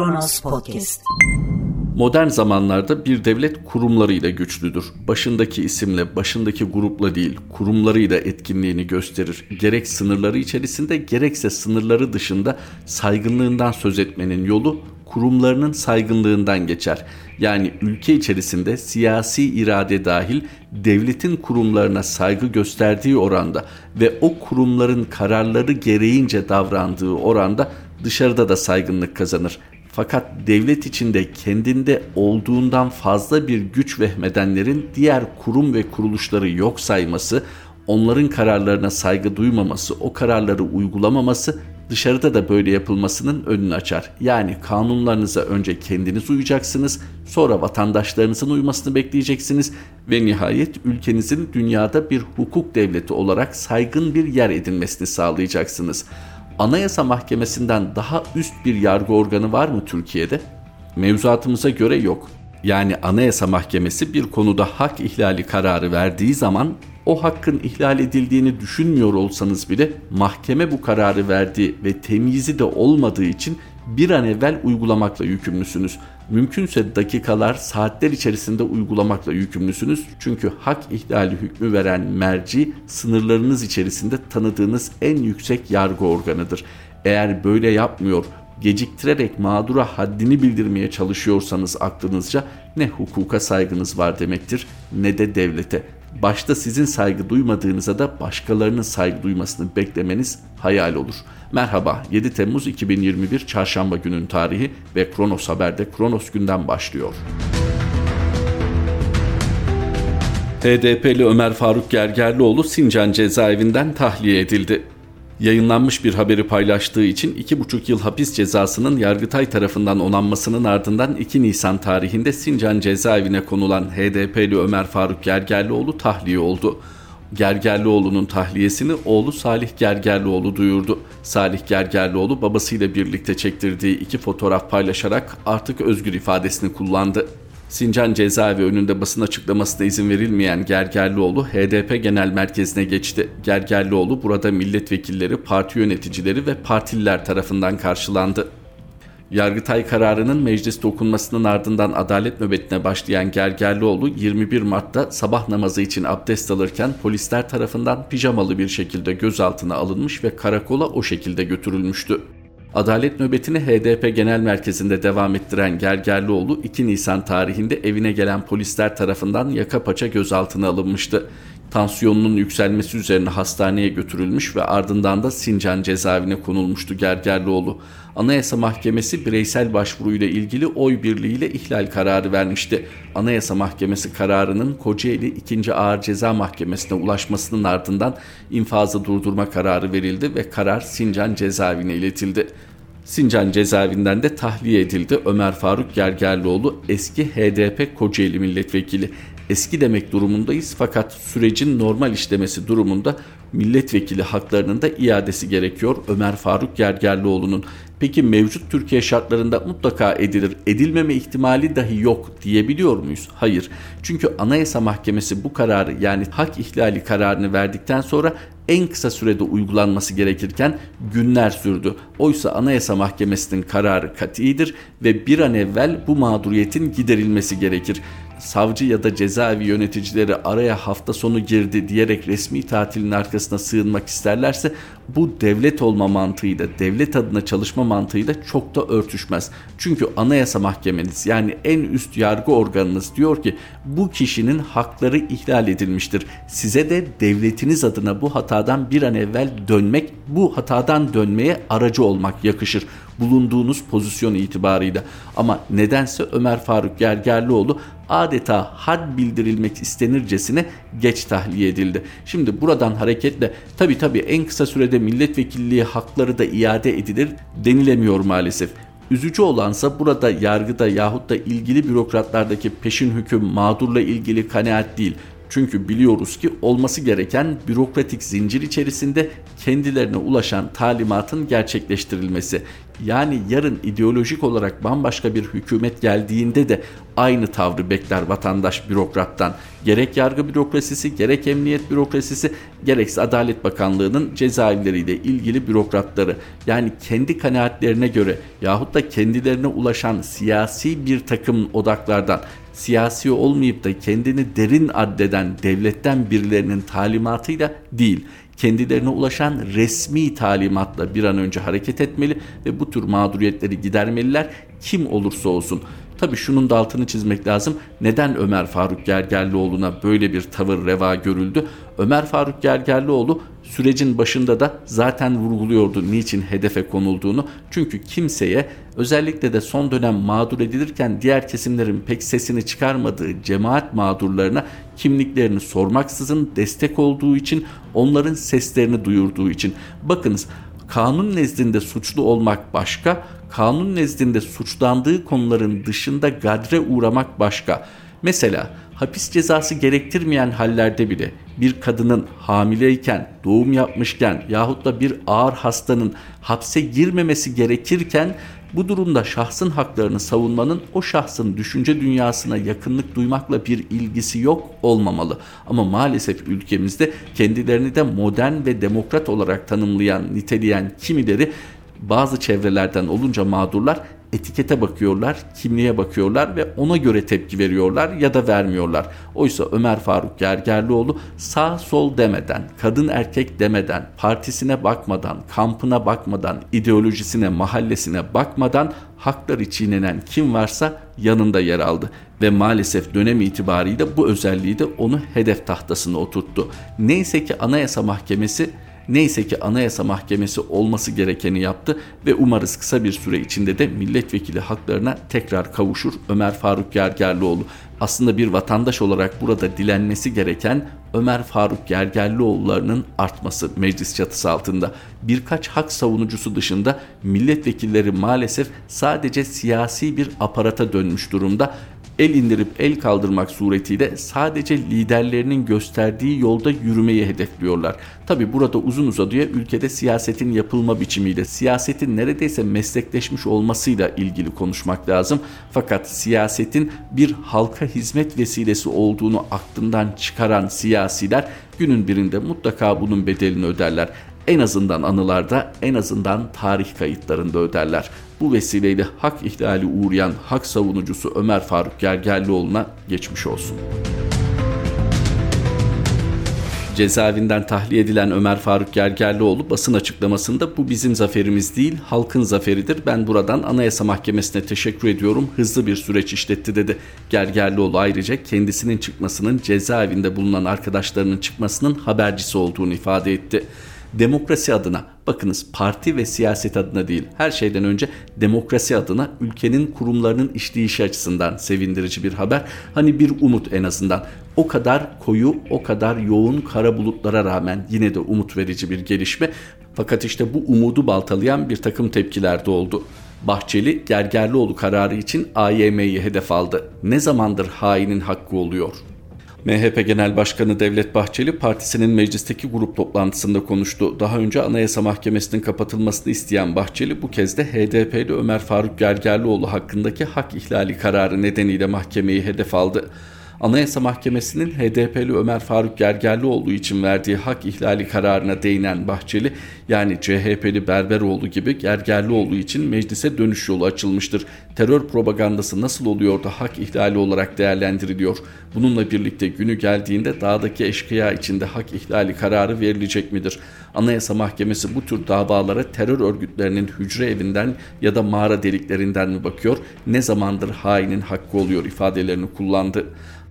Kronos Podcast. Modern zamanlarda bir devlet kurumlarıyla güçlüdür. Başındaki isimle, başındaki grupla değil, kurumlarıyla etkinliğini gösterir. Gerek sınırları içerisinde gerekse sınırları dışında saygınlığından söz etmenin yolu kurumlarının saygınlığından geçer. Yani ülke içerisinde siyasi irade dahil devletin kurumlarına saygı gösterdiği oranda ve o kurumların kararları gereğince davrandığı oranda dışarıda da saygınlık kazanır. Fakat devlet içinde kendinde olduğundan fazla bir güç vehmedenlerin diğer kurum ve kuruluşları yok sayması, onların kararlarına saygı duymaması, o kararları uygulamaması dışarıda da böyle yapılmasının önünü açar. Yani kanunlarınıza önce kendiniz uyacaksınız, sonra vatandaşlarınızın uymasını bekleyeceksiniz ve nihayet ülkenizin dünyada bir hukuk devleti olarak saygın bir yer edinmesini sağlayacaksınız. Anayasa Mahkemesi'nden daha üst bir yargı organı var mı Türkiye'de? Mevzuatımıza göre yok. Yani Anayasa Mahkemesi bir konuda hak ihlali kararı verdiği zaman o hakkın ihlal edildiğini düşünmüyor olsanız bile mahkeme bu kararı verdi ve temyizi de olmadığı için bir an evvel uygulamakla yükümlüsünüz. Mümkünse dakikalar, saatler içerisinde uygulamakla yükümlüsünüz. Çünkü hak ihlali hükmü veren merci sınırlarınız içerisinde tanıdığınız en yüksek yargı organıdır. Eğer böyle yapmıyor, geciktirerek mağdura haddini bildirmeye çalışıyorsanız aklınızca ne hukuka saygınız var demektir ne de devlete. Başta sizin saygı duymadığınıza da başkalarının saygı duymasını beklemeniz hayal olur. Merhaba 7 Temmuz 2021 Çarşamba günün tarihi ve Kronos Haber'de Kronos günden başlıyor. HDP'li Ömer Faruk Gergerlioğlu Sincan cezaevinden tahliye edildi yayınlanmış bir haberi paylaştığı için 2,5 yıl hapis cezasının Yargıtay tarafından onanmasının ardından 2 Nisan tarihinde Sincan cezaevine konulan HDP'li Ömer Faruk Gergerlioğlu tahliye oldu. Gergerlioğlu'nun tahliyesini oğlu Salih Gergerlioğlu duyurdu. Salih Gergerlioğlu babasıyla birlikte çektirdiği iki fotoğraf paylaşarak artık özgür ifadesini kullandı. Sincan cezaevi önünde basın açıklamasına izin verilmeyen Gergerlioğlu HDP Genel Merkezi'ne geçti. Gergerlioğlu burada milletvekilleri, parti yöneticileri ve partililer tarafından karşılandı. Yargıtay kararının mecliste okunmasının ardından adalet nöbetine başlayan Gergerlioğlu 21 Mart'ta sabah namazı için abdest alırken polisler tarafından pijamalı bir şekilde gözaltına alınmış ve karakola o şekilde götürülmüştü. Adalet nöbetini HDP Genel Merkezi'nde devam ettiren Gergerlioğlu 2 Nisan tarihinde evine gelen polisler tarafından yaka paça gözaltına alınmıştı. Tansiyonunun yükselmesi üzerine hastaneye götürülmüş ve ardından da Sincan cezaevine konulmuştu Gergerlioğlu. Anayasa Mahkemesi bireysel başvuruyla ilgili oy birliğiyle ihlal kararı vermişti. Anayasa Mahkemesi kararının Kocaeli 2. Ağır Ceza Mahkemesi'ne ulaşmasının ardından infazı durdurma kararı verildi ve karar Sincan cezaevine iletildi. Sincan cezaevinden de tahliye edildi Ömer Faruk Gergerlioğlu eski HDP Kocaeli milletvekili. Eski demek durumundayız fakat sürecin normal işlemesi durumunda milletvekili haklarının da iadesi gerekiyor Ömer Faruk Gergerlioğlu'nun. Peki mevcut Türkiye şartlarında mutlaka edilir, edilmeme ihtimali dahi yok diyebiliyor muyuz? Hayır. Çünkü Anayasa Mahkemesi bu kararı yani hak ihlali kararını verdikten sonra en kısa sürede uygulanması gerekirken günler sürdü. Oysa Anayasa Mahkemesi'nin kararı katidir ve bir an evvel bu mağduriyetin giderilmesi gerekir. Savcı ya da cezaevi yöneticileri araya hafta sonu girdi diyerek resmi tatilin arkasına sığınmak isterlerse bu devlet olma mantığıyla, devlet adına çalışma mantığıyla çok da örtüşmez. Çünkü Anayasa Mahkemeniz yani en üst yargı organınız diyor ki bu kişinin hakları ihlal edilmiştir. Size de devletiniz adına bu hatadan bir an evvel dönmek, bu hatadan dönmeye aracı olmak yakışır bulunduğunuz pozisyon itibarıyla. Ama nedense Ömer Faruk Gergerlioğlu adeta had bildirilmek istenircesine geç tahliye edildi. Şimdi buradan hareketle tabi tabi en kısa sürede milletvekilliği hakları da iade edilir denilemiyor maalesef. Üzücü olansa burada yargıda yahut da ilgili bürokratlardaki peşin hüküm mağdurla ilgili kanaat değil Çünkü biliyoruz ki olması gereken bürokratik zincir içerisinde kendilerine ulaşan talimatın gerçekleştirilmesi. Yani yarın ideolojik olarak bambaşka bir hükümet geldiğinde de aynı tavrı bekler vatandaş bürokrattan. Gerek yargı bürokrasisi, gerek emniyet bürokrasisi, gerekse Adalet Bakanlığı'nın cezaevleriyle ilgili bürokratları. Yani kendi kanaatlerine göre yahut da kendilerine ulaşan siyasi bir takım odaklardan siyasi olmayıp da kendini derin addeden devletten birilerinin talimatıyla değil kendilerine ulaşan resmi talimatla bir an önce hareket etmeli ve bu tür mağduriyetleri gidermeliler kim olursa olsun. Tabi şunun da altını çizmek lazım. Neden Ömer Faruk Gergerlioğlu'na böyle bir tavır reva görüldü? Ömer Faruk Gergerlioğlu sürecin başında da zaten vurguluyordu niçin hedefe konulduğunu. Çünkü kimseye özellikle de son dönem mağdur edilirken diğer kesimlerin pek sesini çıkarmadığı cemaat mağdurlarına kimliklerini sormaksızın destek olduğu için onların seslerini duyurduğu için. Bakınız kanun nezdinde suçlu olmak başka, kanun nezdinde suçlandığı konuların dışında gadre uğramak başka. Mesela hapis cezası gerektirmeyen hallerde bile bir kadının hamileyken, doğum yapmışken yahut da bir ağır hastanın hapse girmemesi gerekirken bu durumda şahsın haklarını savunmanın o şahsın düşünce dünyasına yakınlık duymakla bir ilgisi yok olmamalı. Ama maalesef ülkemizde kendilerini de modern ve demokrat olarak tanımlayan, niteleyen kimileri bazı çevrelerden olunca mağdurlar etikete bakıyorlar, kimliğe bakıyorlar ve ona göre tepki veriyorlar ya da vermiyorlar. Oysa Ömer Faruk Gergerlioğlu sağ sol demeden, kadın erkek demeden, partisine bakmadan, kampına bakmadan, ideolojisine, mahallesine bakmadan hakları çiğnenen kim varsa yanında yer aldı ve maalesef dönem itibariyle bu özelliği de onu hedef tahtasına oturttu. Neyse ki Anayasa Mahkemesi Neyse ki Anayasa Mahkemesi olması gerekeni yaptı ve umarız kısa bir süre içinde de milletvekili haklarına tekrar kavuşur Ömer Faruk Gergerlioğlu. Aslında bir vatandaş olarak burada dilenmesi gereken Ömer Faruk Gergerlioğullarının artması meclis çatısı altında. Birkaç hak savunucusu dışında milletvekilleri maalesef sadece siyasi bir aparata dönmüş durumda el indirip el kaldırmak suretiyle sadece liderlerinin gösterdiği yolda yürümeyi hedefliyorlar. Tabi burada uzun uzadıya ülkede siyasetin yapılma biçimiyle, siyasetin neredeyse meslekleşmiş olmasıyla ilgili konuşmak lazım. Fakat siyasetin bir halka hizmet vesilesi olduğunu aklından çıkaran siyasiler günün birinde mutlaka bunun bedelini öderler en azından anılarda, en azından tarih kayıtlarında öderler. Bu vesileyle hak ihlali uğrayan hak savunucusu Ömer Faruk Gergerlioğlu'na geçmiş olsun. Cezaevinden tahliye edilen Ömer Faruk Gergerlioğlu basın açıklamasında bu bizim zaferimiz değil halkın zaferidir. Ben buradan Anayasa Mahkemesi'ne teşekkür ediyorum. Hızlı bir süreç işletti dedi. Gergerlioğlu ayrıca kendisinin çıkmasının cezaevinde bulunan arkadaşlarının çıkmasının habercisi olduğunu ifade etti demokrasi adına bakınız parti ve siyaset adına değil her şeyden önce demokrasi adına ülkenin kurumlarının işleyişi açısından sevindirici bir haber. Hani bir umut en azından o kadar koyu o kadar yoğun kara bulutlara rağmen yine de umut verici bir gelişme. Fakat işte bu umudu baltalayan bir takım tepkiler de oldu. Bahçeli Gergerlioğlu kararı için AYM'yi hedef aldı. Ne zamandır hainin hakkı oluyor? MHP Genel Başkanı Devlet Bahçeli partisinin meclisteki grup toplantısında konuştu. Daha önce Anayasa Mahkemesi'nin kapatılmasını isteyen Bahçeli bu kez de HDP'li Ömer Faruk Gergerlioğlu hakkındaki hak ihlali kararı nedeniyle mahkemeyi hedef aldı. Anayasa Mahkemesi'nin HDP'li Ömer Faruk Gergerlioğlu için verdiği hak ihlali kararına değinen Bahçeli, yani CHP'li Berberoğlu gibi Gergerlioğlu için meclise dönüş yolu açılmıştır. Terör propagandası nasıl oluyor da hak ihlali olarak değerlendiriliyor? Bununla birlikte günü geldiğinde dağdaki eşkıya içinde hak ihlali kararı verilecek midir? Anayasa Mahkemesi bu tür davalara terör örgütlerinin hücre evinden ya da mağara deliklerinden mi bakıyor? Ne zamandır hainin hakkı oluyor ifadelerini kullandı.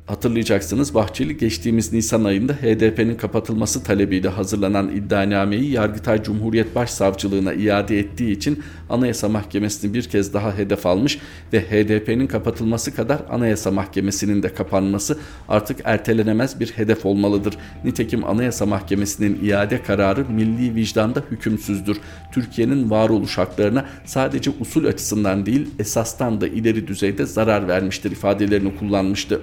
Hatırlayacaksınız Bahçeli geçtiğimiz Nisan ayında HDP'nin kapatılması talebiyle hazırlanan iddianameyi Yargıtay Cumhuriyet Başsavcılığına iade ettiği için Anayasa Mahkemesi'ni bir kez daha hedef almış ve HDP'nin kapatılması kadar Anayasa Mahkemesi'nin de kapanması artık ertelenemez bir hedef olmalıdır. Nitekim Anayasa Mahkemesi'nin iade kararı milli vicdanda hükümsüzdür. Türkiye'nin varoluş haklarına sadece usul açısından değil esastan da ileri düzeyde zarar vermiştir ifadelerini kullanmıştı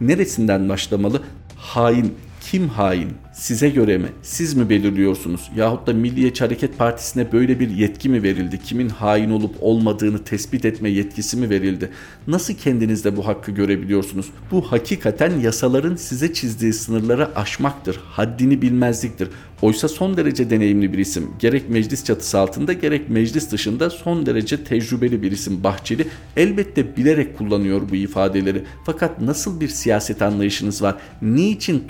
neresinden başlamalı? Hain kim hain? Size göre mi? Siz mi belirliyorsunuz? Yahut da Milliyetçi Hareket Partisi'ne böyle bir yetki mi verildi? Kimin hain olup olmadığını tespit etme yetkisi mi verildi? Nasıl kendinizde bu hakkı görebiliyorsunuz? Bu hakikaten yasaların size çizdiği sınırları aşmaktır. Haddini bilmezliktir. Oysa son derece deneyimli bir isim. Gerek meclis çatısı altında gerek meclis dışında son derece tecrübeli bir isim Bahçeli. Elbette bilerek kullanıyor bu ifadeleri. Fakat nasıl bir siyaset anlayışınız var? Niçin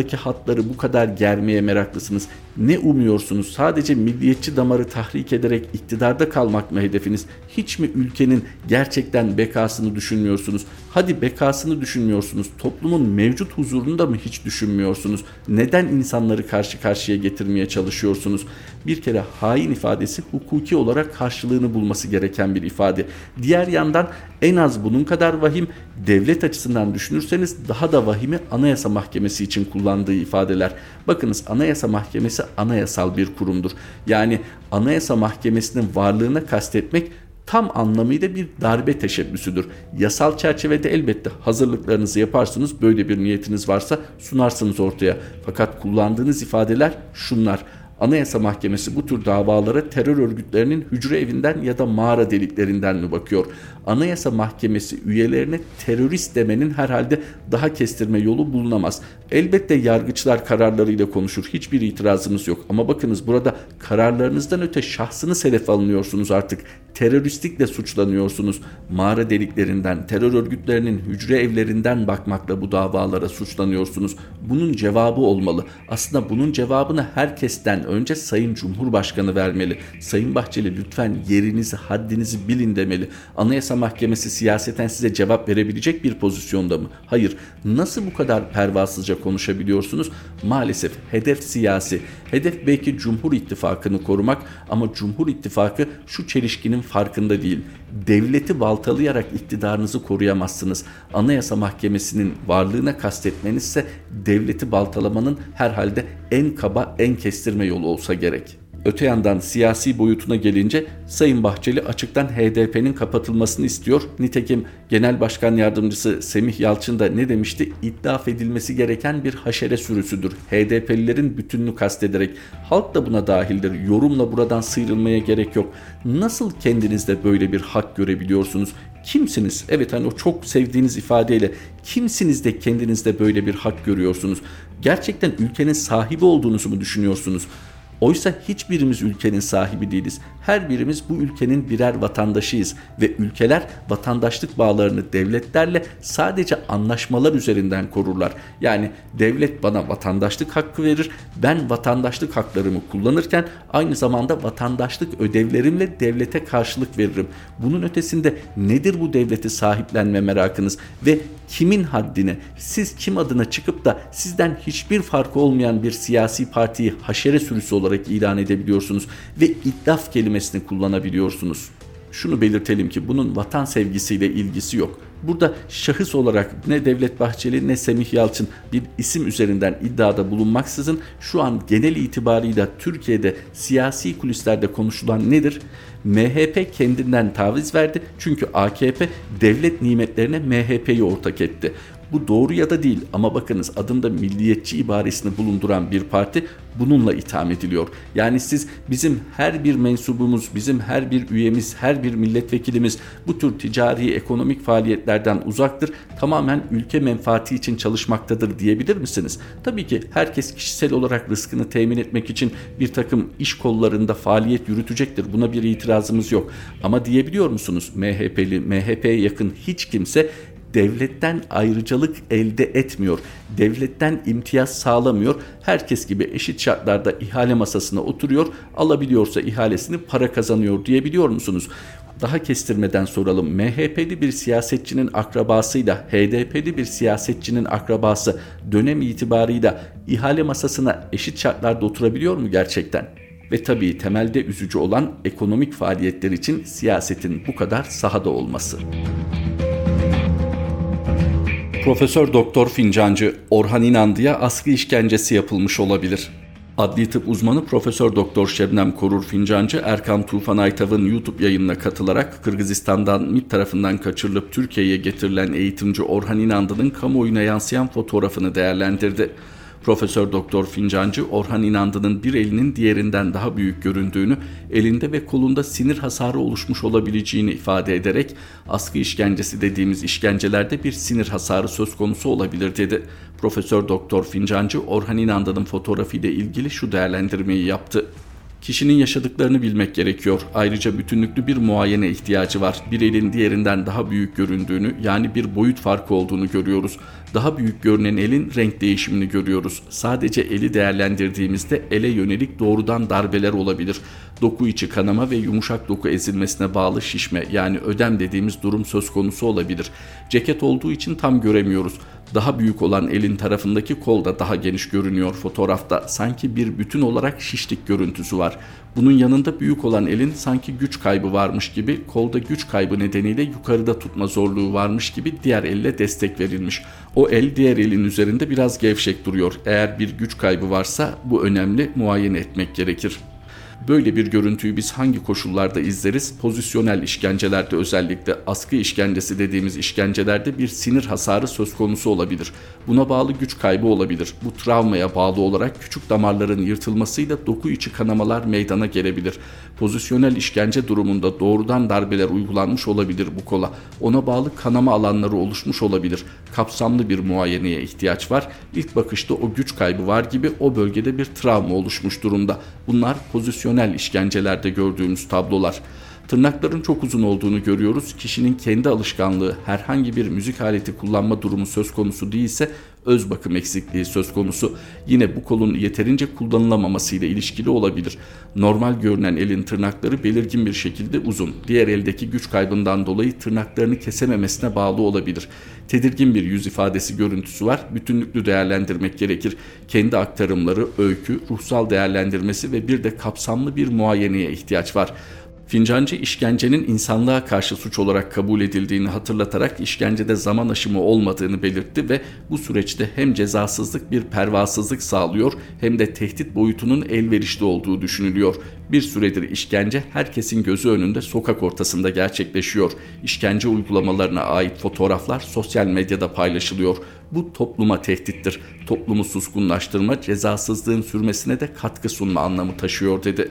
toplumdaki hatları bu kadar germeye meraklısınız? Ne umuyorsunuz? Sadece milliyetçi damarı tahrik ederek iktidarda kalmak mı hedefiniz? Hiç mi ülkenin gerçekten bekasını düşünmüyorsunuz? Hadi bekasını düşünmüyorsunuz. Toplumun mevcut huzurunu da mı hiç düşünmüyorsunuz? Neden insanları karşı karşıya getirmeye çalışıyorsunuz? Bir kere hain ifadesi hukuki olarak karşılığını bulması gereken bir ifade. Diğer yandan en az bunun kadar vahim devlet açısından düşünürseniz daha da vahimi Anayasa Mahkemesi için kullandığı ifadeler. Bakınız Anayasa Mahkemesi anayasal bir kurumdur. Yani Anayasa Mahkemesi'nin varlığına kastetmek tam anlamıyla bir darbe teşebbüsüdür. Yasal çerçevede elbette hazırlıklarınızı yaparsınız. Böyle bir niyetiniz varsa sunarsınız ortaya. Fakat kullandığınız ifadeler şunlar. Anayasa Mahkemesi bu tür davalara terör örgütlerinin hücre evinden ya da mağara deliklerinden mi bakıyor? Anayasa Mahkemesi üyelerine terörist demenin herhalde daha kestirme yolu bulunamaz. Elbette yargıçlar kararlarıyla konuşur. Hiçbir itirazımız yok. Ama bakınız burada kararlarınızdan öte şahsını sedef alınıyorsunuz artık. Teröristlikle suçlanıyorsunuz. Mağara deliklerinden, terör örgütlerinin hücre evlerinden bakmakla bu davalara suçlanıyorsunuz. Bunun cevabı olmalı. Aslında bunun cevabını herkesten önce Sayın Cumhurbaşkanı vermeli. Sayın Bahçeli lütfen yerinizi, haddinizi bilin demeli. Anayasa Mahkemesi siyaseten size cevap verebilecek bir pozisyonda mı? Hayır. Nasıl bu kadar pervasızca konuşabiliyorsunuz? Maalesef hedef siyasi. Hedef belki Cumhur İttifakı'nı korumak ama Cumhur İttifakı şu çelişkinin farkında değil. Devleti baltalayarak iktidarınızı koruyamazsınız. Anayasa Mahkemesi'nin varlığına kastetmeniz ise devleti baltalamanın herhalde en kaba, en kestirme yolu olsa gerek. Öte yandan siyasi boyutuna gelince Sayın Bahçeli açıktan HDP'nin kapatılmasını istiyor. Nitekim Genel Başkan Yardımcısı Semih Yalçın da ne demişti? İtlaf edilmesi gereken bir haşere sürüsüdür. HDP'lilerin bütününü kastederek. Halk da buna dahildir. Yorumla buradan sıyrılmaya gerek yok. Nasıl kendinizde böyle bir hak görebiliyorsunuz? Kimsiniz? Evet hani o çok sevdiğiniz ifadeyle kimsiniz de kendinizde böyle bir hak görüyorsunuz? Gerçekten ülkenin sahibi olduğunuzu mu düşünüyorsunuz? Oysa hiçbirimiz ülkenin sahibi değiliz. Her birimiz bu ülkenin birer vatandaşıyız ve ülkeler vatandaşlık bağlarını devletlerle sadece anlaşmalar üzerinden korurlar. Yani devlet bana vatandaşlık hakkı verir. Ben vatandaşlık haklarımı kullanırken aynı zamanda vatandaşlık ödevlerimle devlete karşılık veririm. Bunun ötesinde nedir bu devleti sahiplenme merakınız ve kimin haddine, siz kim adına çıkıp da sizden hiçbir farkı olmayan bir siyasi partiyi haşere sürüsü olarak ilan edebiliyorsunuz ve itlaf kelimesini kullanabiliyorsunuz. Şunu belirtelim ki bunun vatan sevgisiyle ilgisi yok. Burada şahıs olarak ne Devlet Bahçeli ne Semih Yalçın bir isim üzerinden iddiada bulunmaksızın şu an genel itibarıyla Türkiye'de siyasi kulislerde konuşulan nedir? MHP kendinden taviz verdi çünkü AKP devlet nimetlerine MHP'yi ortak etti. Bu doğru ya da değil ama bakınız adında milliyetçi ibaresini bulunduran bir parti bununla itham ediliyor. Yani siz bizim her bir mensubumuz, bizim her bir üyemiz, her bir milletvekilimiz bu tür ticari ekonomik faaliyetlerden uzaktır. Tamamen ülke menfaati için çalışmaktadır diyebilir misiniz? Tabii ki herkes kişisel olarak rızkını temin etmek için bir takım iş kollarında faaliyet yürütecektir. Buna bir itirazımız yok. Ama diyebiliyor musunuz MHP'li, MHP'ye yakın hiç kimse devletten ayrıcalık elde etmiyor. Devletten imtiyaz sağlamıyor. Herkes gibi eşit şartlarda ihale masasına oturuyor. Alabiliyorsa ihalesini para kazanıyor diyebiliyor musunuz? Daha kestirmeden soralım. MHP'li bir siyasetçinin akrabasıyla HDP'li bir siyasetçinin akrabası dönem itibarıyla ihale masasına eşit şartlarda oturabiliyor mu gerçekten? Ve tabii temelde üzücü olan ekonomik faaliyetler için siyasetin bu kadar sahada olması. Profesör Doktor Fincancı Orhan İnandı'ya askı işkencesi yapılmış olabilir. Adli tıp uzmanı Profesör Doktor Şebnem Korur Fincancı Erkan Tufan Aytav'ın YouTube yayınına katılarak Kırgızistan'dan MİT tarafından kaçırılıp Türkiye'ye getirilen eğitimci Orhan İnandı'nın kamuoyuna yansıyan fotoğrafını değerlendirdi. Profesör Doktor Fincancı Orhan İnandı'nın bir elinin diğerinden daha büyük göründüğünü, elinde ve kolunda sinir hasarı oluşmuş olabileceğini ifade ederek askı işkencesi dediğimiz işkencelerde bir sinir hasarı söz konusu olabilir dedi. Profesör Doktor Fincancı Orhan İnandı'nın fotoğrafı ile ilgili şu değerlendirmeyi yaptı. Kişinin yaşadıklarını bilmek gerekiyor. Ayrıca bütünlüklü bir muayene ihtiyacı var. Bir elin diğerinden daha büyük göründüğünü yani bir boyut farkı olduğunu görüyoruz. Daha büyük görünen elin renk değişimini görüyoruz. Sadece eli değerlendirdiğimizde ele yönelik doğrudan darbeler olabilir. Doku içi kanama ve yumuşak doku ezilmesine bağlı şişme yani ödem dediğimiz durum söz konusu olabilir. Ceket olduğu için tam göremiyoruz. Daha büyük olan elin tarafındaki kol da daha geniş görünüyor fotoğrafta. Sanki bir bütün olarak şişlik görüntüsü var. Bunun yanında büyük olan elin sanki güç kaybı varmış gibi, kolda güç kaybı nedeniyle yukarıda tutma zorluğu varmış gibi diğer elle destek verilmiş. O el diğer elin üzerinde biraz gevşek duruyor. Eğer bir güç kaybı varsa bu önemli muayene etmek gerekir. Böyle bir görüntüyü biz hangi koşullarda izleriz? Pozisyonel işkencelerde özellikle askı işkencesi dediğimiz işkencelerde bir sinir hasarı söz konusu olabilir. Buna bağlı güç kaybı olabilir. Bu travmaya bağlı olarak küçük damarların yırtılmasıyla doku içi kanamalar meydana gelebilir. Pozisyonel işkence durumunda doğrudan darbeler uygulanmış olabilir bu kola. Ona bağlı kanama alanları oluşmuş olabilir. Kapsamlı bir muayeneye ihtiyaç var. İlk bakışta o güç kaybı var gibi o bölgede bir travma oluşmuş durumda. Bunlar pozisyonel işkencelerde gördüğümüz tablolar. Tırnakların çok uzun olduğunu görüyoruz. Kişinin kendi alışkanlığı herhangi bir müzik aleti kullanma durumu söz konusu değilse öz bakım eksikliği söz konusu. Yine bu kolun yeterince kullanılamaması ile ilişkili olabilir. Normal görünen elin tırnakları belirgin bir şekilde uzun. Diğer eldeki güç kaybından dolayı tırnaklarını kesememesine bağlı olabilir. Tedirgin bir yüz ifadesi görüntüsü var. Bütünlüklü değerlendirmek gerekir. Kendi aktarımları, öykü, ruhsal değerlendirmesi ve bir de kapsamlı bir muayeneye ihtiyaç var. Fincancı işkencenin insanlığa karşı suç olarak kabul edildiğini hatırlatarak işkencede zaman aşımı olmadığını belirtti ve bu süreçte hem cezasızlık bir pervasızlık sağlıyor hem de tehdit boyutunun elverişli olduğu düşünülüyor. Bir süredir işkence herkesin gözü önünde sokak ortasında gerçekleşiyor. İşkence uygulamalarına ait fotoğraflar sosyal medyada paylaşılıyor. Bu topluma tehdittir. Toplumu suskunlaştırma, cezasızlığın sürmesine de katkı sunma anlamı taşıyor dedi.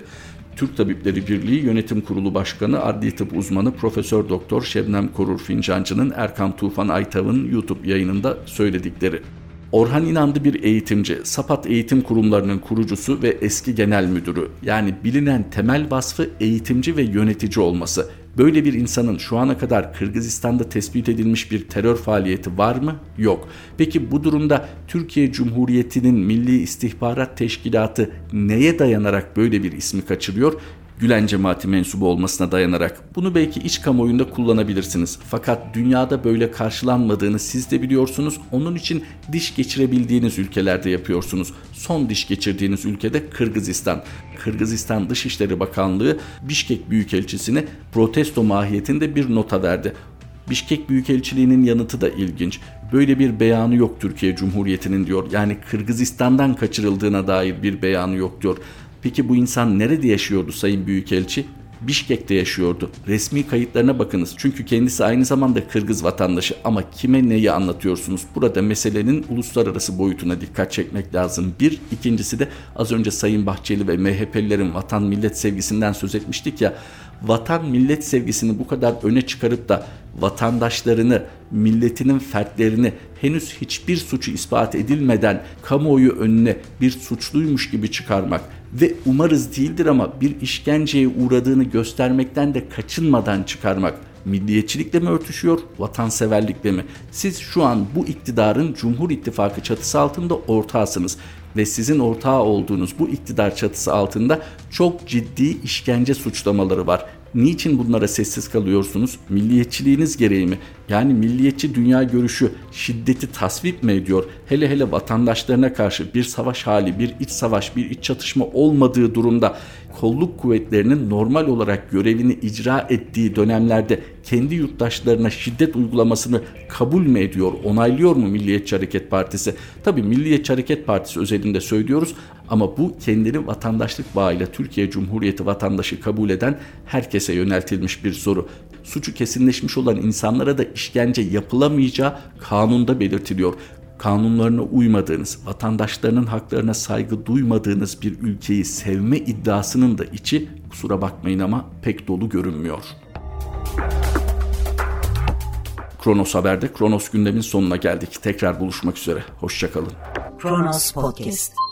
Türk Tabipleri Birliği Yönetim Kurulu Başkanı Adli Tıp Uzmanı Profesör Doktor Şebnem Korur Fincancı'nın Erkan Tufan Aytav'ın YouTube yayınında söyledikleri. Orhan İnandı bir eğitimci, Sapat Eğitim Kurumlarının kurucusu ve eski genel müdürü. Yani bilinen temel vasfı eğitimci ve yönetici olması. Böyle bir insanın şu ana kadar Kırgızistan'da tespit edilmiş bir terör faaliyeti var mı? Yok. Peki bu durumda Türkiye Cumhuriyeti'nin Milli İstihbarat Teşkilatı neye dayanarak böyle bir ismi kaçırıyor? Gülen cemaati mensubu olmasına dayanarak bunu belki iç kamuoyunda kullanabilirsiniz. Fakat dünyada böyle karşılanmadığını siz de biliyorsunuz. Onun için diş geçirebildiğiniz ülkelerde yapıyorsunuz. Son diş geçirdiğiniz ülkede Kırgızistan. Kırgızistan Dışişleri Bakanlığı Bişkek Büyükelçisine protesto mahiyetinde bir nota verdi. Bişkek Büyükelçiliği'nin yanıtı da ilginç. Böyle bir beyanı yok Türkiye Cumhuriyeti'nin diyor. Yani Kırgızistan'dan kaçırıldığına dair bir beyanı yok diyor. Peki bu insan nerede yaşıyordu Sayın Büyükelçi? Bişkek'te yaşıyordu. Resmi kayıtlarına bakınız. Çünkü kendisi aynı zamanda Kırgız vatandaşı ama kime neyi anlatıyorsunuz? Burada meselenin uluslararası boyutuna dikkat çekmek lazım. Bir, ikincisi de az önce Sayın Bahçeli ve MHP'lilerin vatan millet sevgisinden söz etmiştik ya. Vatan millet sevgisini bu kadar öne çıkarıp da vatandaşlarını, milletinin fertlerini henüz hiçbir suçu ispat edilmeden kamuoyu önüne bir suçluymuş gibi çıkarmak ve umarız değildir ama bir işkenceye uğradığını göstermekten de kaçınmadan çıkarmak milliyetçilikle mi örtüşüyor, vatanseverlikle mi? Siz şu an bu iktidarın Cumhur İttifakı çatısı altında ortağısınız ve sizin ortağı olduğunuz bu iktidar çatısı altında çok ciddi işkence suçlamaları var. Niçin bunlara sessiz kalıyorsunuz? Milliyetçiliğiniz gereği mi? Yani milliyetçi dünya görüşü şiddeti tasvip mi ediyor? Hele hele vatandaşlarına karşı bir savaş hali, bir iç savaş, bir iç çatışma olmadığı durumda kolluk kuvvetlerinin normal olarak görevini icra ettiği dönemlerde kendi yurttaşlarına şiddet uygulamasını kabul mü ediyor, onaylıyor mu Milliyetçi Hareket Partisi? Tabii Milliyetçi Hareket Partisi özelinde söylüyoruz ama bu kendini vatandaşlık bağıyla Türkiye Cumhuriyeti vatandaşı kabul eden herkese yöneltilmiş bir soru. Suçu kesinleşmiş olan insanlara da işkence yapılamayacağı kanunda belirtiliyor kanunlarına uymadığınız, vatandaşlarının haklarına saygı duymadığınız bir ülkeyi sevme iddiasının da içi kusura bakmayın ama pek dolu görünmüyor. Kronos Haber'de Kronos gündemin sonuna geldik. Tekrar buluşmak üzere. Hoşçakalın. Kronos Podcast